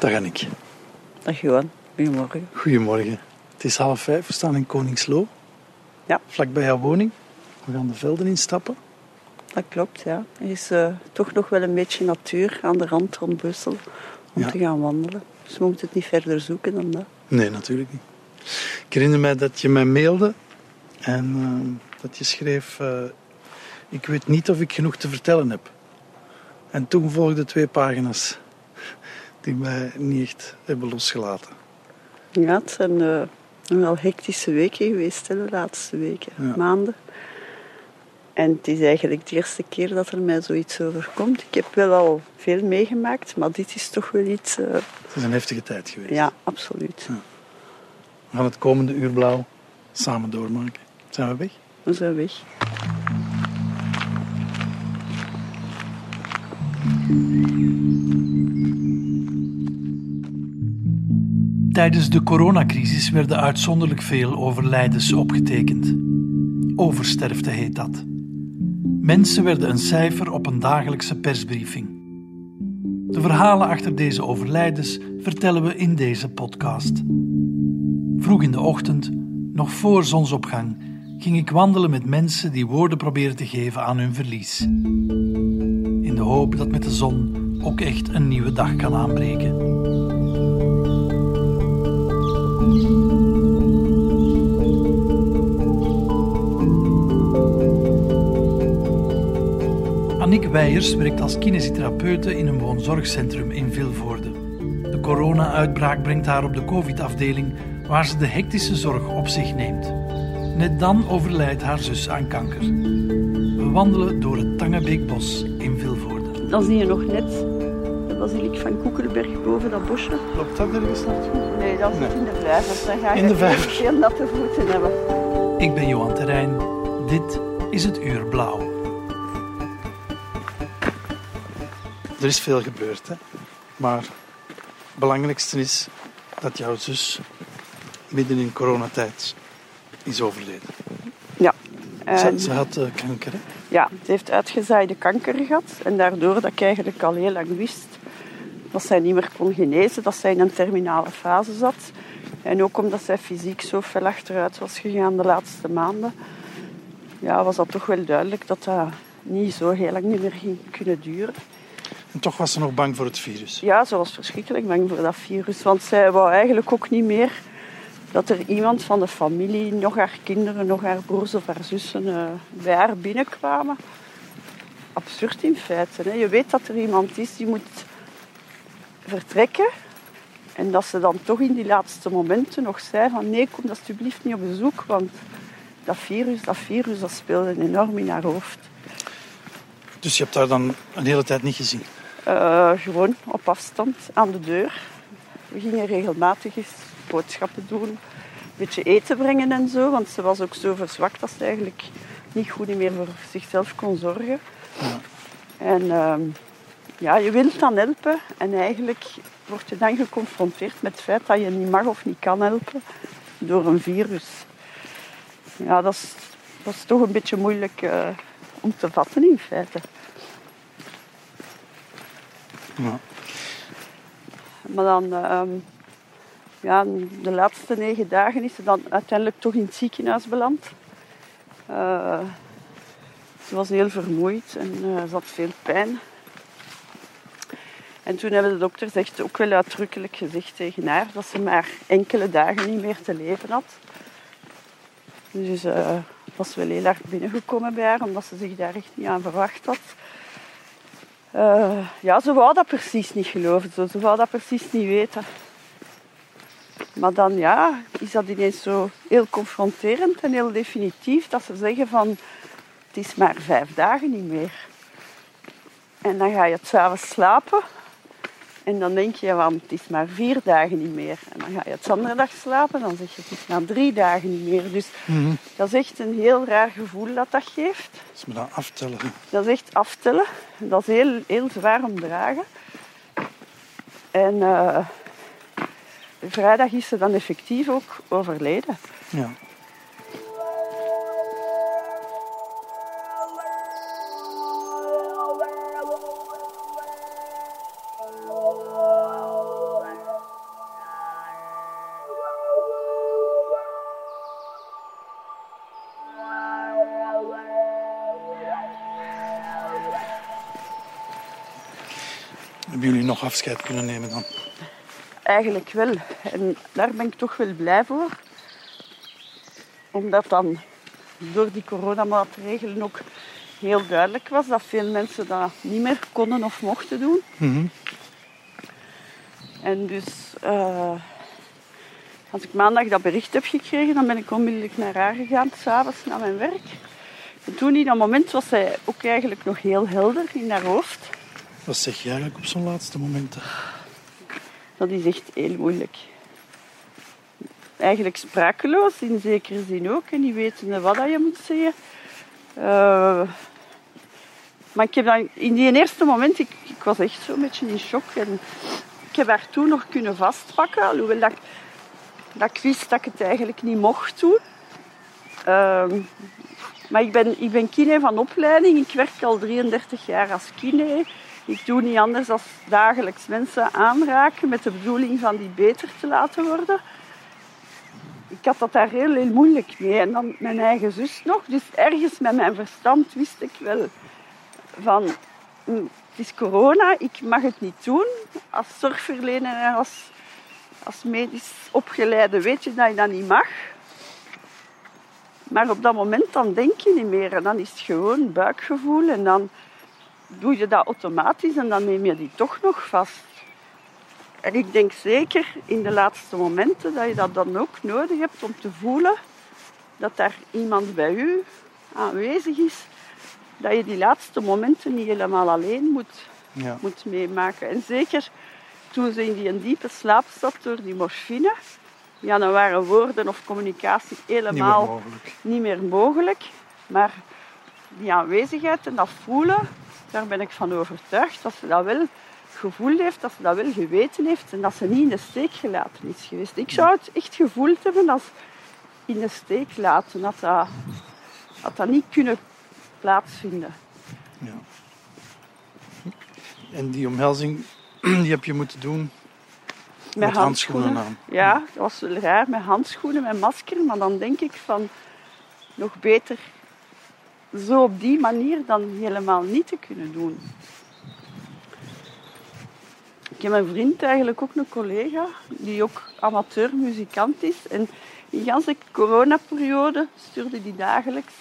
Dag Annick. Dag Johan, goedemorgen. Goedemorgen. Het is half vijf, we staan in Koningsloo. Ja. Vlak bij jouw woning. We gaan de velden instappen. Dat klopt, ja. Er is eh, toch nog wel een beetje natuur aan de rand rond Brussel om Ja. te gaan wandelen. Dus we moeten het niet verder zoeken dan dat. Nee, natuurlijk niet. Ik herinner mij dat je mij mailde en eh, dat je schreef... eh, ik weet niet of ik genoeg te vertellen heb. En toen volgden twee pagina's die mij niet echt hebben losgelaten. Ja, het zijn eh, wel hectische weken geweest, hè, de laatste weken, Ja. maanden. En het is eigenlijk de eerste keer dat er mij zoiets overkomt. Ik heb wel al veel meegemaakt, maar dit is toch wel iets... eh, Het is een heftige tijd geweest. ja, absoluut. We gaan het komende uur blauw samen doormaken. Zijn we weg? We zijn weg. Tijdens de coronacrisis werden uitzonderlijk veel overlijdens opgetekend. Oversterfte heet dat. Mensen werden een cijfer op een dagelijkse persbriefing. De verhalen achter deze overlijdens vertellen we in deze podcast. Vroeg in de ochtend, nog voor zonsopgang, ging ik wandelen met mensen die woorden proberen te geven aan hun verlies. In de hoop dat met de zon ook echt een nieuwe dag kan aanbreken. Annick Weijers werkt als kinesitherapeute in een woonzorgcentrum in Vilvoorde. De corona-uitbraak brengt haar op de covid-afdeling, waar ze de hectische zorg op zich neemt. Net dan overlijdt haar zus aan kanker. We wandelen door het Tangebeekbos in Vilvoorde. Dan zie je nog net de basilik van Koekelberg boven dat bosje. Loopt dat ergens naartoe? Nee, dat zit Nee. in de vijver. Dan ga je In de heel vijver. veel natte voeten hebben. Ik ben Johan Terrein. Dit is het Uur Blauw. Er is veel gebeurd, hè. Maar het belangrijkste is dat jouw zus midden in coronatijd is overleden. Ja. Ze, En, ze had eh, kanker, hè? ja, het heeft uitgezaaide kanker gehad. En daardoor dat ik eigenlijk al heel lang wist dat zij niet meer kon genezen, dat zij in een terminale fase zat. En ook omdat zij fysiek zo fel achteruit was gegaan de laatste maanden, ja, was dat toch wel duidelijk dat dat niet zo heel lang niet meer ging kunnen duren. En toch was ze nog bang voor het virus. Ja, ze was verschrikkelijk bang voor dat virus. Want zij wou eigenlijk ook niet meer dat er iemand van de familie, nog haar kinderen, nog haar broers of haar zussen eh, bij haar binnenkwamen. Absurd in feite. Hè. Je weet dat er iemand is die moet vertrekken. En dat ze dan toch in die laatste momenten nog zei van nee, kom alsjeblieft niet op bezoek. Want dat virus, dat virus, dat speelde enorm in haar hoofd. Dus je hebt haar dan een hele tijd niet gezien. Eh, gewoon op afstand aan de deur. We gingen regelmatig eens boodschappen doen, een beetje eten brengen en zo, want ze was ook zo verzwakt dat ze eigenlijk niet goed meer voor zichzelf kon zorgen. En ehm, ja, je wilt dan helpen en eigenlijk word je dan geconfronteerd met het feit dat je niet mag of niet kan helpen door een virus. Ja, dat is, dat is toch een beetje moeilijk eh, om te vatten in feite. Ja. Maar dan, ehm, ja, de laatste negen dagen is ze dan uiteindelijk toch in het ziekenhuis beland. Eh, ze was heel vermoeid en eh, ze had veel pijn. En toen hebben de dokters echt ook wel uitdrukkelijk gezegd tegen haar dat ze maar enkele dagen niet meer te leven had. Dus eh was wel heel erg binnengekomen bij haar, omdat ze zich daar echt niet aan verwacht had. Eh, ja, ze wou dat precies niet geloven. Ze wou dat precies niet weten. Maar dan ja, is dat ineens zo heel confronterend en heel definitief dat ze zeggen van het is maar vijf dagen niet meer. En dan ga je het s'avonds slapen en dan denk je van het is maar vier dagen niet meer. En dan ga je het andere dag slapen en dan zeg je het is maar drie dagen niet meer. Dus dat is echt een heel raar gevoel dat dat geeft. Dus me dan aftellen. Dat is echt aftellen. Dat is heel, heel zwaar om dragen. En eh, vrijdag is ze dan effectief ook overleden. Ja. Afscheid kunnen nemen dan? Eigenlijk wel. En daar ben ik toch wel blij voor. Omdat dan door die coronamaatregelen ook heel duidelijk was dat veel mensen dat niet meer konden of mochten doen. Mhm. En dus eh, als ik maandag dat bericht heb gekregen, dan ben ik onmiddellijk naar haar gegaan, s'avonds naar mijn werk. En toen in dat moment was zij ook eigenlijk nog heel helder in haar hoofd. Wat zeg je eigenlijk op zo'n laatste momenten? Dat is echt heel moeilijk. Eigenlijk sprakeloos in zekere zin ook. En niet wetende wat je moet zeggen. Eh, maar ik heb dan, in die eerste moment, ik, ik was echt zo'n beetje in shock. En ik heb haar toen nog kunnen vastpakken. Alhoewel dat, ik- dat ik wist dat ik het eigenlijk niet mocht doen. Ehm, maar ik ben, ik ben kine van opleiding. Ik werk al 33 jaar als kine. Ik doe niet anders dan dagelijks mensen aanraken met de bedoeling van die beter te laten worden. Ik had dat daar heel, heel moeilijk mee. En dan mijn eigen zus nog. Dus ergens met mijn verstand wist ik wel van... hm, Het is corona, ik mag het niet doen. Als zorgverlener en als, als medisch opgeleide weet je dat je dat niet mag. Maar op dat moment dan denk je niet meer. En dan is het gewoon buikgevoel. En dan doe je dat automatisch en dan neem je die toch nog vast. En ik denk zeker in de laatste momenten dat je dat dan ook nodig hebt om te voelen dat daar iemand bij u aanwezig is. Dat je die laatste momenten niet helemaal alleen moet, Ja. moet meemaken. En zeker toen ze in die diepe slaap zat door die morfine, ja, dan waren woorden of communicatie Niet meer helemaal mogelijk. niet meer mogelijk. Maar die aanwezigheid en dat voelen, daar ben ik van overtuigd dat ze dat wel gevoeld heeft, dat ze dat wel geweten heeft en dat ze niet in de steek gelaten is geweest. Ik zou het echt gevoeld hebben als in de steek laten, dat dat, had dat niet kunnen plaatsvinden. Ja. En die omhelzing, die heb je moeten doen met, handschoenen aan. Ja, dat was wel raar, met handschoenen, met masker. Maar dan denk ik van, nog beter zo op die manier dan helemaal niet te kunnen doen. Ik heb een vriend, eigenlijk ook een collega, die ook amateurmuzikant is. En in de coronaperiode stuurde hij dagelijks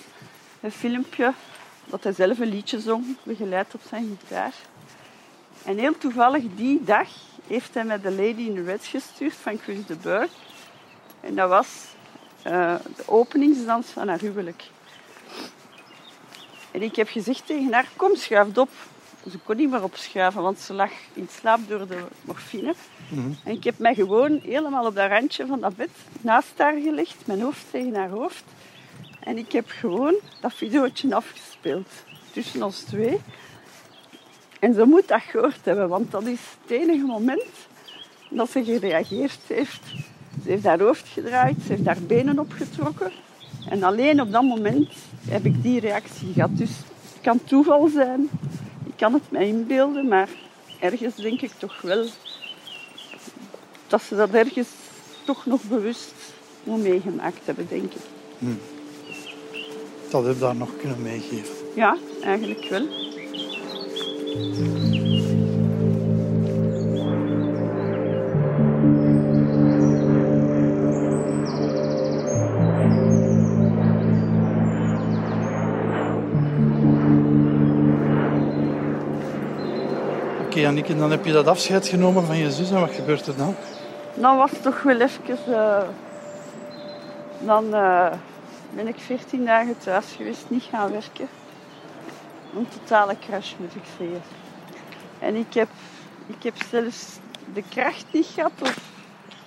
een filmpje dat hij zelf een liedje zong, begeleid op zijn gitaar. En heel toevallig die dag heeft hij met de Lady in Red gestuurd van Chris de Burgh. En dat was eh, de openingsdans van haar huwelijk. En ik heb gezegd tegen haar, kom schuif op. Ze kon niet meer opschuiven, want ze lag in slaap door de morfine. Mhm. En ik heb mij gewoon helemaal op dat randje van dat bed naast haar gelegd, mijn hoofd tegen haar hoofd. En ik heb gewoon dat videootje afgespeeld tussen ons twee. En ze moet dat gehoord hebben, want dat is het enige moment dat ze gereageerd heeft. Ze heeft haar hoofd gedraaid, ze heeft haar benen opgetrokken. En alleen op dat moment heb ik die reactie gehad. Dus het kan toeval zijn, ik kan het mij inbeelden, maar ergens denk ik toch wel dat ze dat ergens toch nog bewust moet meegemaakt hebben, denk ik. Dat heb je daar nog kunnen meegeven. Ja, eigenlijk wel. Anneke, dan heb je dat afscheid genomen van je zus en wat gebeurt er dan? Dan was het toch wel even... eh, dan eh, ben ik 14 dagen thuis geweest, niet gaan werken. Een totale crash, moet ik zeggen. En ik heb, ik heb zelfs de kracht niet gehad of,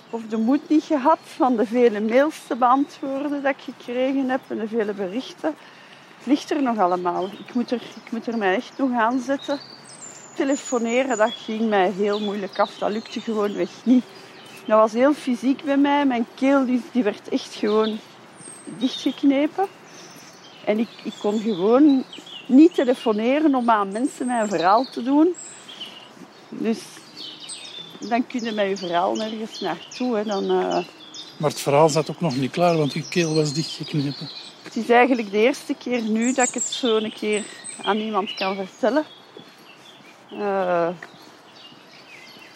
of de moed niet gehad van de vele mails te beantwoorden dat ik gekregen heb en de vele berichten. Het ligt er nog allemaal. Ik moet er, ik moet er mij echt nog aan zetten. Telefoneren, dat ging mij heel moeilijk af. Dat lukte gewoonweg niet. Dat was heel fysiek bij mij. Mijn keel die, die werd echt gewoon dichtgeknepen. En ik, ik kon gewoon niet telefoneren om aan mensen mijn verhaal te doen. Dus dan kun je met je verhaal nergens naartoe. Hè. Dan, eh, Maar het verhaal zat ook nog niet klaar, want je keel was dichtgeknepen. Het is eigenlijk de eerste keer nu dat ik het zo een keer aan iemand kan vertellen. Eh,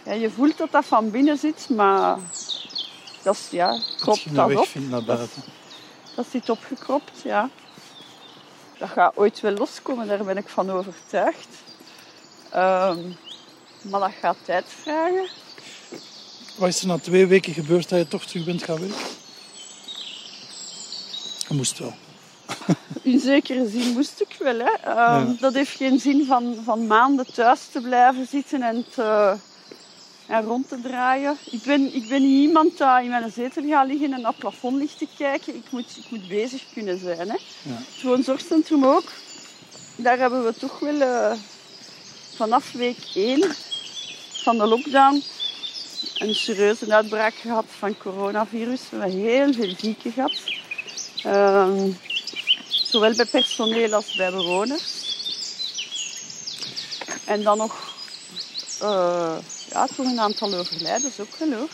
Ja, je voelt dat dat van binnen zit, maar dat is, ja, Dat kropt dat weg op. naar buiten. Dat zit opgekropt, ja. Dat gaat ooit wel loskomen, daar ben ik van overtuigd. Ehm, maar dat gaat tijd vragen. Wat is er na twee weken gebeurd dat je toch terug bent gaan werken? Je moest wel. In zekere zin moest ik wel. Hè. Ehm, Ja. Dat heeft geen zin van, van maanden thuis te blijven zitten en, te, en rond te draaien. Ik ben, ik ben niet iemand die in mijn zetel gaat liggen en naar het plafond ligt te kijken. Ik moet, ik moet bezig kunnen zijn. Hè. Ja. Het woonzorgcentrum ook. Daar hebben we toch wel eh, vanaf week 1 van de lockdown een serieuze uitbraak gehad van coronavirus. We hebben heel veel zieken gehad. Ehm, zowel bij personeel als bij bewoners. En dan nog eh, ja, toch een aantal overlijdens ook wel hoor.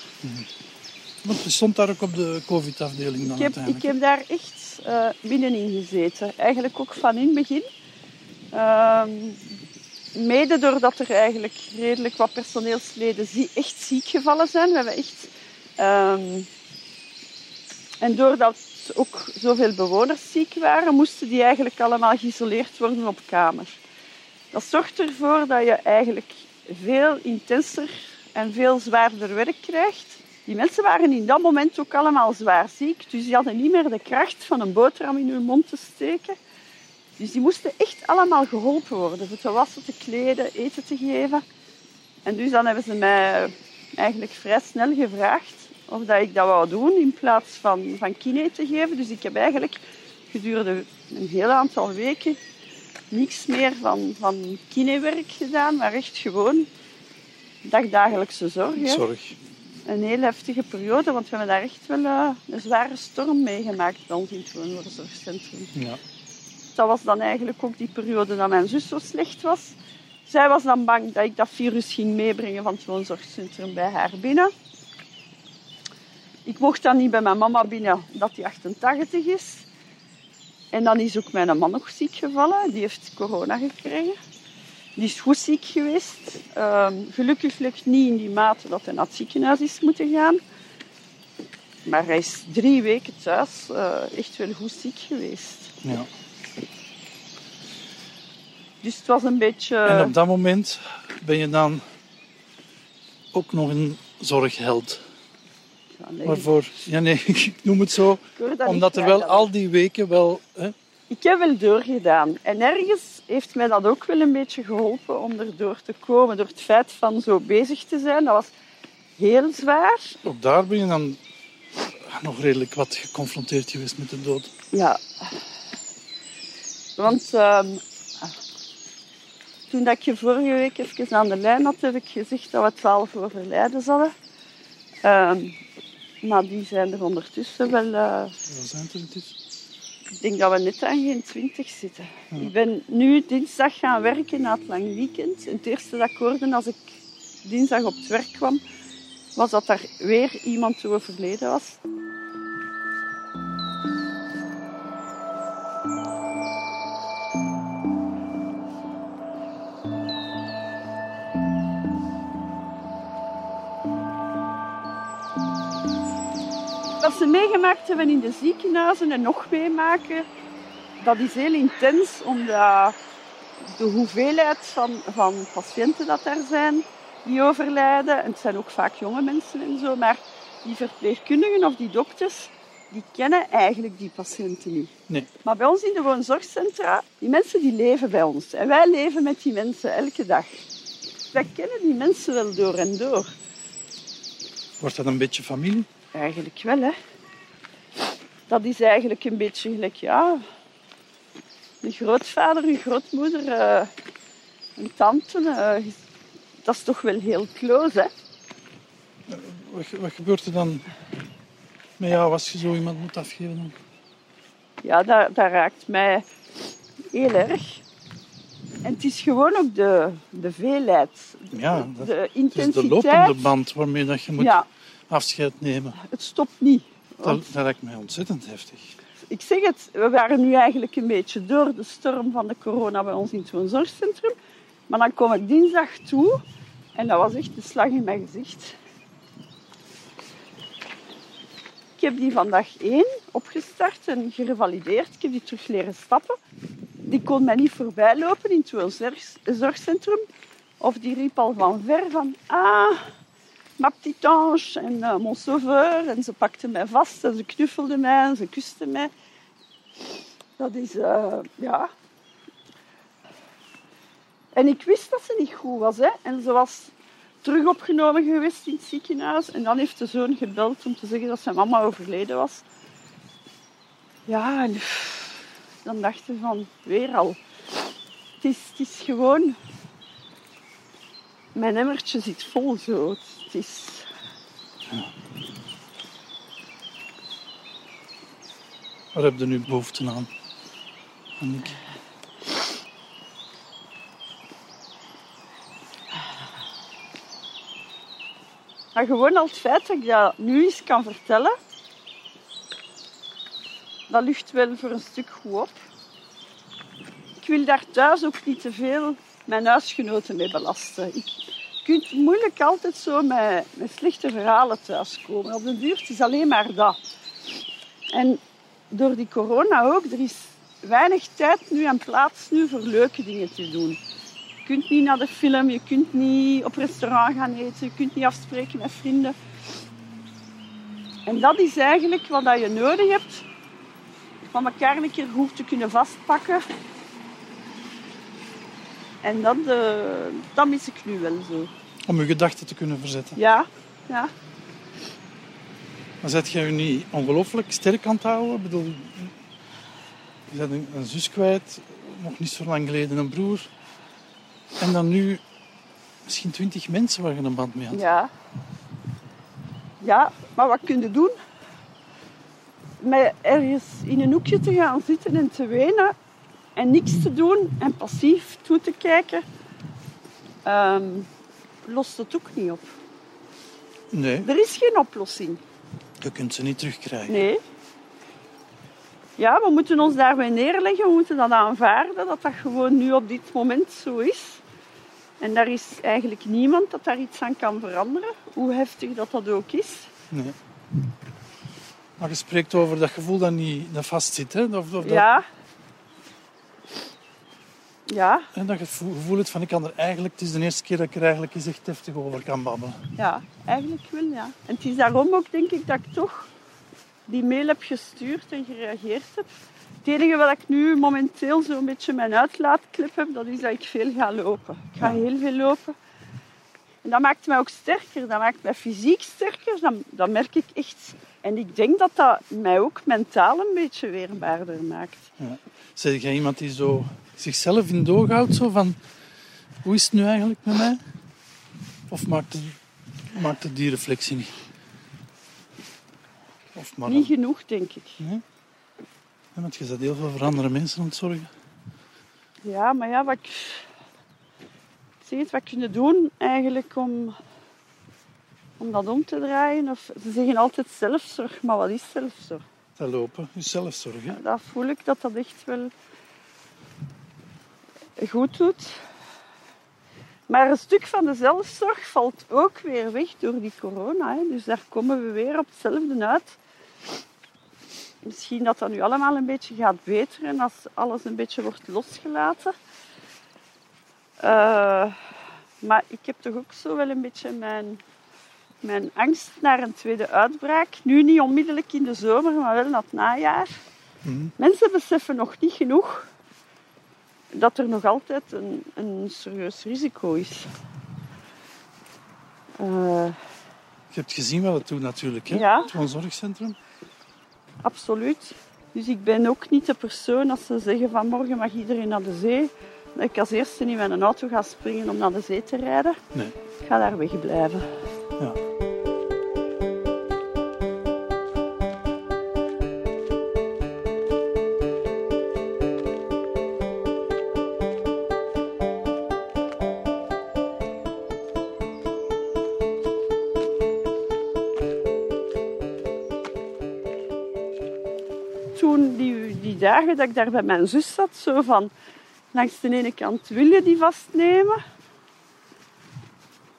Want je stond daar ook op de COVID-afdeling dan Ik heb, ik heb daar echt eh, binnenin gezeten. Eigenlijk ook van in het begin. Ehm, mede doordat er eigenlijk redelijk wat personeelsleden zie- echt ziek gevallen zijn. We hebben echt... ehm, en doordat ook zoveel bewoners ziek waren, moesten die eigenlijk allemaal geïsoleerd worden op kamer. Dat zorgt ervoor dat je eigenlijk veel intenser en veel zwaarder werk krijgt. Die mensen waren in dat moment ook allemaal zwaar ziek, dus die hadden niet meer de kracht van een boterham in hun mond te steken. Dus die moesten echt allemaal geholpen worden, voor te wassen, te kleden, eten te geven. En dus dan hebben ze mij eigenlijk vrij snel gevraagd of dat ik dat wou doen in plaats van, van kine te geven. Dus ik heb eigenlijk gedurende een heel aantal weken niks meer van, van kinewerk gedaan, maar echt gewoon dagdagelijkse zorg. hè. Zorg. Een heel heftige periode, want we hebben daar echt wel eh, een zware storm meegemaakt bij ons in het woonzorgcentrum. Ja. Dat was dan eigenlijk ook die periode dat mijn zus zo slecht was. Zij was dan bang dat ik dat virus ging meebrengen van het woonzorgcentrum bij haar binnen. Ik mocht dan niet bij mijn mama binnen, dat die 88 is. En dan is ook mijn man nog ziek gevallen. Die heeft corona gekregen. Die is goed ziek geweest. Ehm, gelukkig niet in die mate dat hij naar het ziekenhuis is moeten gaan. Maar hij is drie weken thuis eh, echt wel goed ziek geweest. ja. Dus het was een beetje... En op dat moment ben je dan ook nog een zorgheld. Ja, nee, Waarvoor, ja nee, ik noem het zo, omdat er wel al die weken wel... Hè, Ik heb wel doorgedaan. En ergens heeft mij dat ook wel een beetje geholpen om erdoor te komen. Door het feit van zo bezig te zijn. Dat was heel zwaar. ook daar ben je dan nog redelijk wat geconfronteerd geweest met de dood. Ja. Want ehm, toen dat ik je vorige week even aan de lijn had, heb ik gezegd dat we twaalf overlijdens hadden. Ehm, maar die zijn er ondertussen wel... Wat zijn er intussen? Ik denk dat we net aan geen 20 zitten. Ik ben nu dinsdag gaan werken na het lang weekend. En het eerste dat ik hoorde als ik dinsdag op het werk kwam, was dat er weer iemand overleden was. Wat ze meegemaakt hebben in de ziekenhuizen en nog meemaken, dat is heel intens, omdat de hoeveelheid van, van patiënten dat er zijn die overlijden, en het zijn ook vaak jonge mensen en zo, maar die verpleegkundigen of die dokters, die kennen eigenlijk die patiënten niet. Nee. Maar bij ons in de woonzorgcentra, die mensen die leven bij ons. En wij leven met die mensen elke dag. Wij kennen die mensen wel door en door. Wordt dat een beetje familie? Eigenlijk wel, hè. Dat is eigenlijk een beetje gelijk, ja... Een grootvader, een grootmoeder, eh, een tante. eh, dat is toch wel heel close, hè. Wat, wat gebeurt er dan met jou als je zo iemand moet afgeven? Dan? Ja, dat, dat raakt mij heel erg. En het is gewoon ook de, de veelheid. Ja, dat, de het is intensiteit. de lopende band waarmee dat je moet Ja, afscheid nemen. het stopt niet. Dat, Want dat lijkt mij ontzettend heftig. ik zeg het, we waren nu eigenlijk een beetje door de storm van de corona bij ons in het woonzorgcentrum. Maar dan kom ik dinsdag toe En dat was echt een slag in mijn gezicht. Ik heb die vandaag één opgestart en gerevalideerd. Ik heb die terug leren stappen. Die kon mij niet voorbij lopen in het zorgcentrum. Of die riep al van ver van... Ah, ma petite ange en uh, mon sauveur. En ze pakte mij vast en ze knuffelde mij en ze kuste mij. Dat is, uh, ja... En ik wist dat ze niet goed was. Hè. En ze was terug opgenomen geweest in het ziekenhuis. En dan heeft de zoon gebeld om te zeggen dat zijn mama overleden was. Ja, en dan dachten van, weer al. Het is, het is gewoon... Mijn emmertje zit vol zo. Het is... Ja. Waar heb je nu behoefte aan? Annick? Maar gewoon al het feit dat ik dat nu eens kan vertellen, dat lucht wel voor een stuk goed op. Ik wil daar thuis ook niet te veel mijn huisgenoten mee belasten. Ik, kunt moeilijk altijd zo met, met slechte verhalen thuiskomen. Op de duur is alleen maar dat. En door die corona ook, er is weinig tijd nu en plaats nu voor leuke dingen te doen. Je kunt niet naar de film, je kunt niet op restaurant gaan eten, je kunt niet afspreken met vrienden. En dat is eigenlijk wat je nodig hebt om elkaar een keer goed te kunnen vastpakken. En dat, uh, dat mis ik nu wel zo. Om je gedachten te kunnen verzetten? Ja, ja. Maar zet je je niet ongelooflijk sterk aan het houden? Ik bedoel, je bent een, een zus kwijt, nog niet zo lang geleden een broer. En dan nu misschien twintig mensen waar je een band mee had. Ja. Ja, maar wat kun je doen? Met ergens in een hoekje te gaan zitten en te wenen en niks te doen en passief toe te kijken, um, lost het ook niet op. Nee. Er is geen oplossing. Je kunt ze niet terugkrijgen. Nee. Ja, we moeten ons daarbij neerleggen. We moeten dat aanvaarden, dat dat gewoon nu op dit moment zo is. En daar is eigenlijk niemand dat daar iets aan kan veranderen, hoe heftig dat dat ook is. Nee. Maar je spreekt over dat gevoel dat niet dat vastzit, hè? Of, of dat... Ja. Ja. En dat je het gevoel hebt van ik kan er eigenlijk, het is de eerste keer dat ik er eigenlijk eens echt heftig over kan babbelen. Ja, eigenlijk wel, ja. En het is daarom ook, denk ik, dat ik toch die mail heb gestuurd en gereageerd heb. Het enige wat ik nu momenteel zo'n beetje mijn uitlaatklep heb, dat is dat ik veel ga lopen. Ik ga heel veel lopen. En dat maakt mij ook sterker. Dat maakt mij fysiek sterker. Dat, dat merk ik echt. En ik denk dat dat mij ook mentaal een beetje weerbaarder maakt. Ja. Zeg jij iemand die zo zichzelf in doog houdt? Zo van, hoe is het nu eigenlijk met mij? Of maakt, het, maakt het die reflectie niet? Of maar niet genoeg, denk ik. Nee? Ja, want je zet heel veel voor andere mensen aan het zorgen. Ja, maar ja, wat ik... Zeg wat kunnen doen eigenlijk om, om dat om te draaien? Of, ze zeggen altijd zelfzorg, maar wat is zelfzorg? Dat lopen is zelfzorg, hè? Dat voel ik dat dat echt wel goed doet. Maar een stuk van de zelfzorg valt ook weer weg door die corona. Hè. Dus daar komen we weer op hetzelfde uit misschien dat dat nu allemaal een beetje gaat beteren als alles een beetje wordt losgelaten. Uh, maar ik heb toch ook zo wel een beetje mijn, mijn angst naar een tweede uitbraak. Nu niet onmiddellijk in de zomer, maar wel na het najaar. Mm Mensen beseffen nog niet genoeg dat er nog altijd een, een serieus risico is. Uh, je hebt gezien wat het doet natuurlijk, hè? Ja. Het woonzorgcentrum. Absoluut. Dus ik ben ook niet de persoon als ze zeggen van morgen mag iedereen naar de zee. Dat ik als eerste in mijn auto ga springen om naar de zee te rijden. Nee. Ik ga daar wegblijven. Ja. Dagen dat ik daar bij mijn zus zat, zo van langs de ene kant wil je die vastnemen.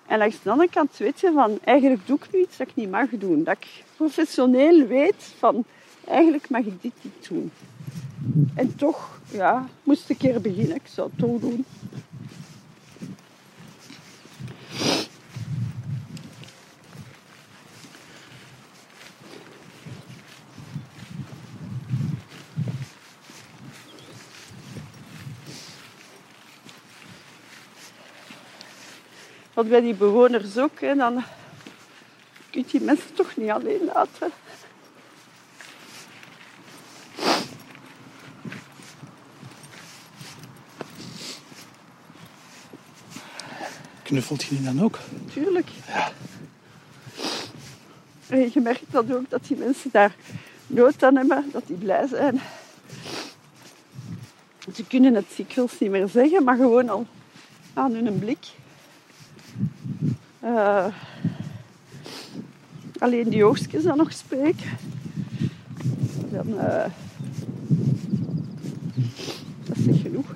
En langs de andere kant weet je van, eigenlijk doe ik nu iets dat ik niet mag doen. Dat ik professioneel weet van, eigenlijk mag ik dit niet doen. En toch, ja, moest ik een keer beginnen. Ik zou het toch doen. Want bij die bewoners ook, hè, dan kun je die mensen toch niet alleen laten. Knuffelt je die dan ook? Tuurlijk. Ja. En je merkt dat ook, dat die mensen daar nood aan hebben, dat die blij zijn. Ze kunnen het dikwijls niet meer zeggen, maar gewoon al aan hun blik. Eh, alleen die oogstjes dan nog spreken. Dan, eh, dat is niet genoeg.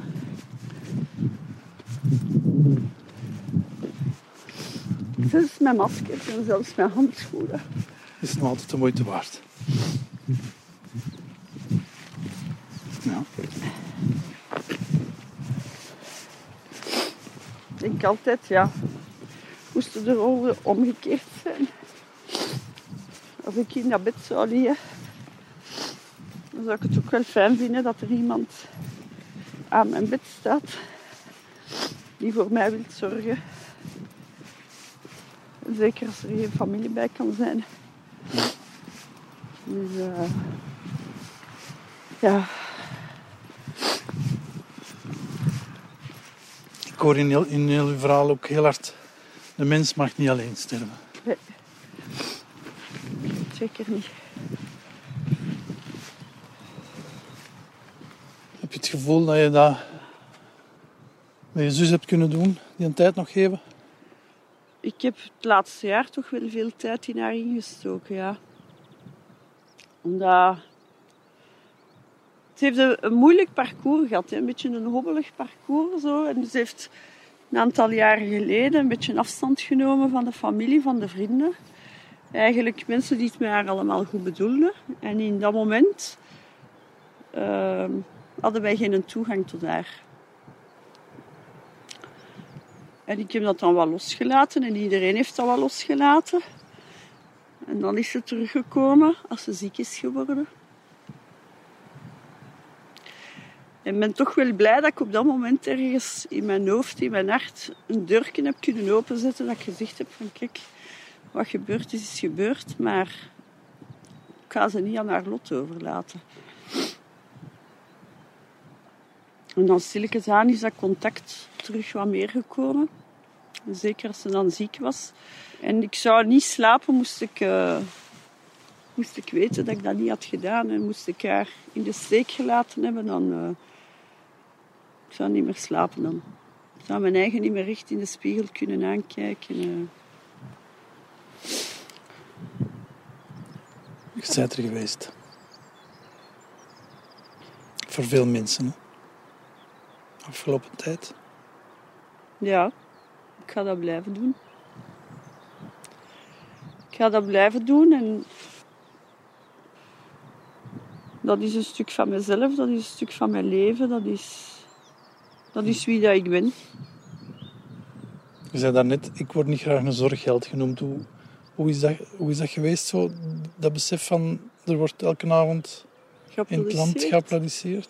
Zelfs mijn maskers en zelfs mijn handschoenen. is nog altijd de moeite waard. Ja. Ik denk altijd, ja, moesten de rollen omgekeerd zijn. Als ik in dat bed zou liggen, dan zou ik het ook wel fijn vinden dat er iemand aan mijn bed staat die voor mij wil zorgen. Zeker als er geen familie bij kan zijn. Dus, eh, ja, Ik hoor in heel, in heel verhaal ook heel hard... De mens mag niet alleen sterven. zeker niet. Heb je het gevoel dat je dat met je zus hebt kunnen doen? Die een tijd nog geven? Ik heb het laatste jaar toch wel veel tijd in haar ingestoken, ja. Omdat... Ze heeft een, een moeilijk parcours gehad, hè. een beetje een hobbelig parcours. Zo. En ze heeft een aantal jaren geleden een beetje afstand genomen van de familie, van de vrienden. Eigenlijk mensen die het met haar allemaal goed bedoelden. En in dat moment ehm, hadden wij geen toegang tot haar. En ik heb dat dan wel losgelaten en iedereen heeft dat wel losgelaten. En dan is ze teruggekomen als ze ziek is geworden. En ben toch wel blij dat ik op dat moment ergens in mijn hoofd, in mijn hart, een deurtje heb kunnen openzetten. Dat ik gezegd heb van kijk, wat gebeurd is, is gebeurd. Maar ik ga ze niet aan haar lot overlaten. En dan stilletjes aan is dat contact terug wat meer gekomen. Zeker als ze dan ziek was. En ik zou niet slapen moest ik, eh, moest ik weten dat ik dat niet had gedaan. En moest ik haar in de steek gelaten hebben, dan ik zou niet meer slapen dan. Ik zou mijn eigen niet meer recht in de spiegel kunnen aankijken. Je bent er geweest. Voor veel mensen. Hè? Afgelopen tijd. Ja, ik ga dat blijven doen. Ik ga dat blijven doen en dat is een stuk van mezelf, dat is een stuk van mijn leven, dat is, dat is wie dat ik ben. Je zei daarnet, ik word niet graag een zorgheld genoemd. Hoe, hoe, is, dat, hoe is dat geweest, zo, dat besef van er wordt elke avond in het land geapplaudisseerd?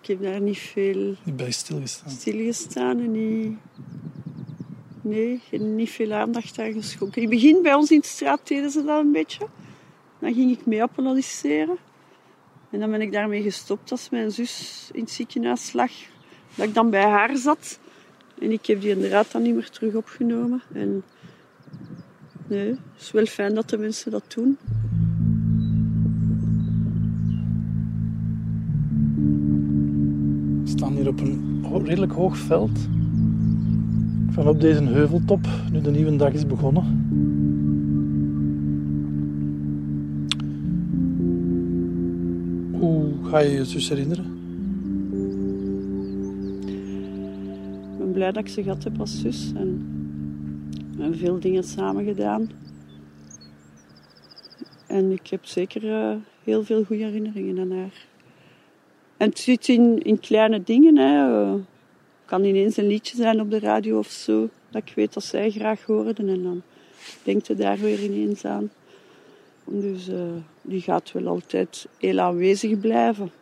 Ik heb daar niet veel Niet bij stilgestaan. stilgestaan en niet, nee, niet veel aandacht aan geschonken. In het begin bij ons in de straat deden ze dat een beetje. Dan ging ik mee applaudisseren. En dan ben ik daarmee gestopt als mijn zus in het ziekenhuis lag. Dat ik dan bij haar zat. En ik heb die inderdaad dan niet meer terug opgenomen. En nee, het is wel fijn dat de mensen dat doen. We staan hier op een redelijk hoog veld. Van op deze heuveltop, nu de nieuwe dag is begonnen. Hoe ga je je zus herinneren? Ik ben blij dat ik ze gehad heb als zus. En, en veel dingen samen gedaan. En ik heb zeker eh, heel veel goede herinneringen aan haar. En het zit in, in kleine dingen. Hè. Kan ineens een liedje zijn op de radio of zo. Dat ik weet dat zij graag hoorden. En dan denkt ze daar weer ineens aan. Dus uh, die gaat wel altijd heel aanwezig blijven.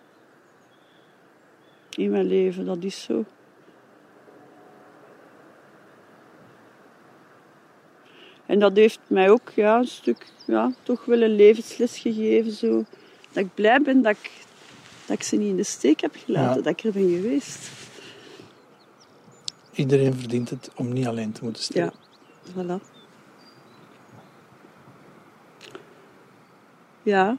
In mijn leven, dat is zo. En dat heeft mij ook ja, een stuk, ja, toch wel een levensles gegeven. Zo. Dat ik blij ben dat ik, dat ik ze niet in de steek heb gelaten, dat ik er ben geweest. Iedereen verdient het om niet alleen te moeten staan. Ja, voilà. Ja.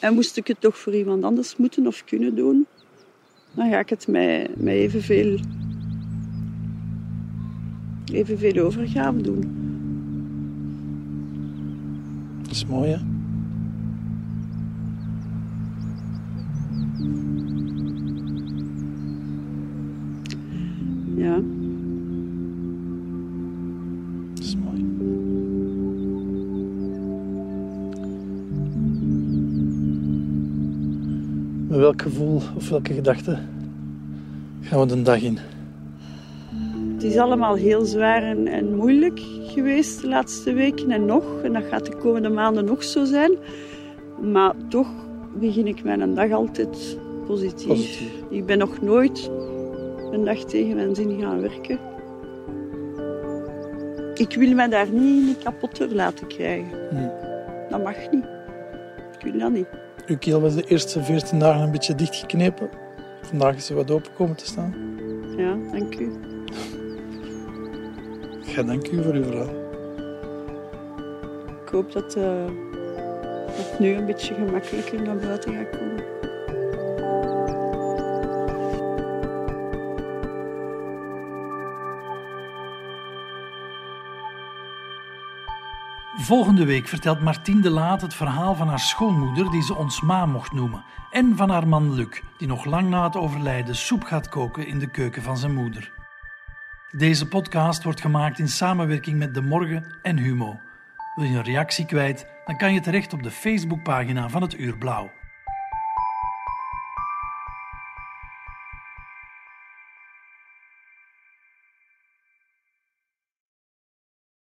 En moest ik het toch voor iemand anders moeten of kunnen doen, dan ga ik het mij, mij evenveel, evenveel overgave doen. Dat is mooi, hè? Ja. Met welk gevoel of welke gedachte gaan we de dag in? Het is allemaal heel zwaar en, en moeilijk geweest de laatste weken en nog. En dat gaat de komende maanden nog zo zijn. Maar toch begin ik mijn dag altijd positief. Positief. Ik ben nog nooit een dag tegen mijn zin gaan werken. Ik wil me daar niet, niet kapot door laten krijgen. Hm. Dat mag niet. Ik wil dat niet. Uw keel was de eerste 14 dagen een beetje dichtgeknepen. Vandaag is ze wat open komen te staan. Ja, dank u. Ja, dank u voor uw verhaal. Ik hoop dat eh, het nu een beetje gemakkelijker naar buiten gaat komen. Volgende week vertelt Martien de Laat het verhaal van haar schoonmoeder, die ze ons ma mocht noemen, en van haar man Luc, die nog lang na het overlijden soep gaat koken in de keuken van zijn moeder. Deze podcast wordt gemaakt in samenwerking met De Morgen en Humo. Wil je een reactie kwijt, dan kan je terecht op de Facebookpagina van het Uur Blauw.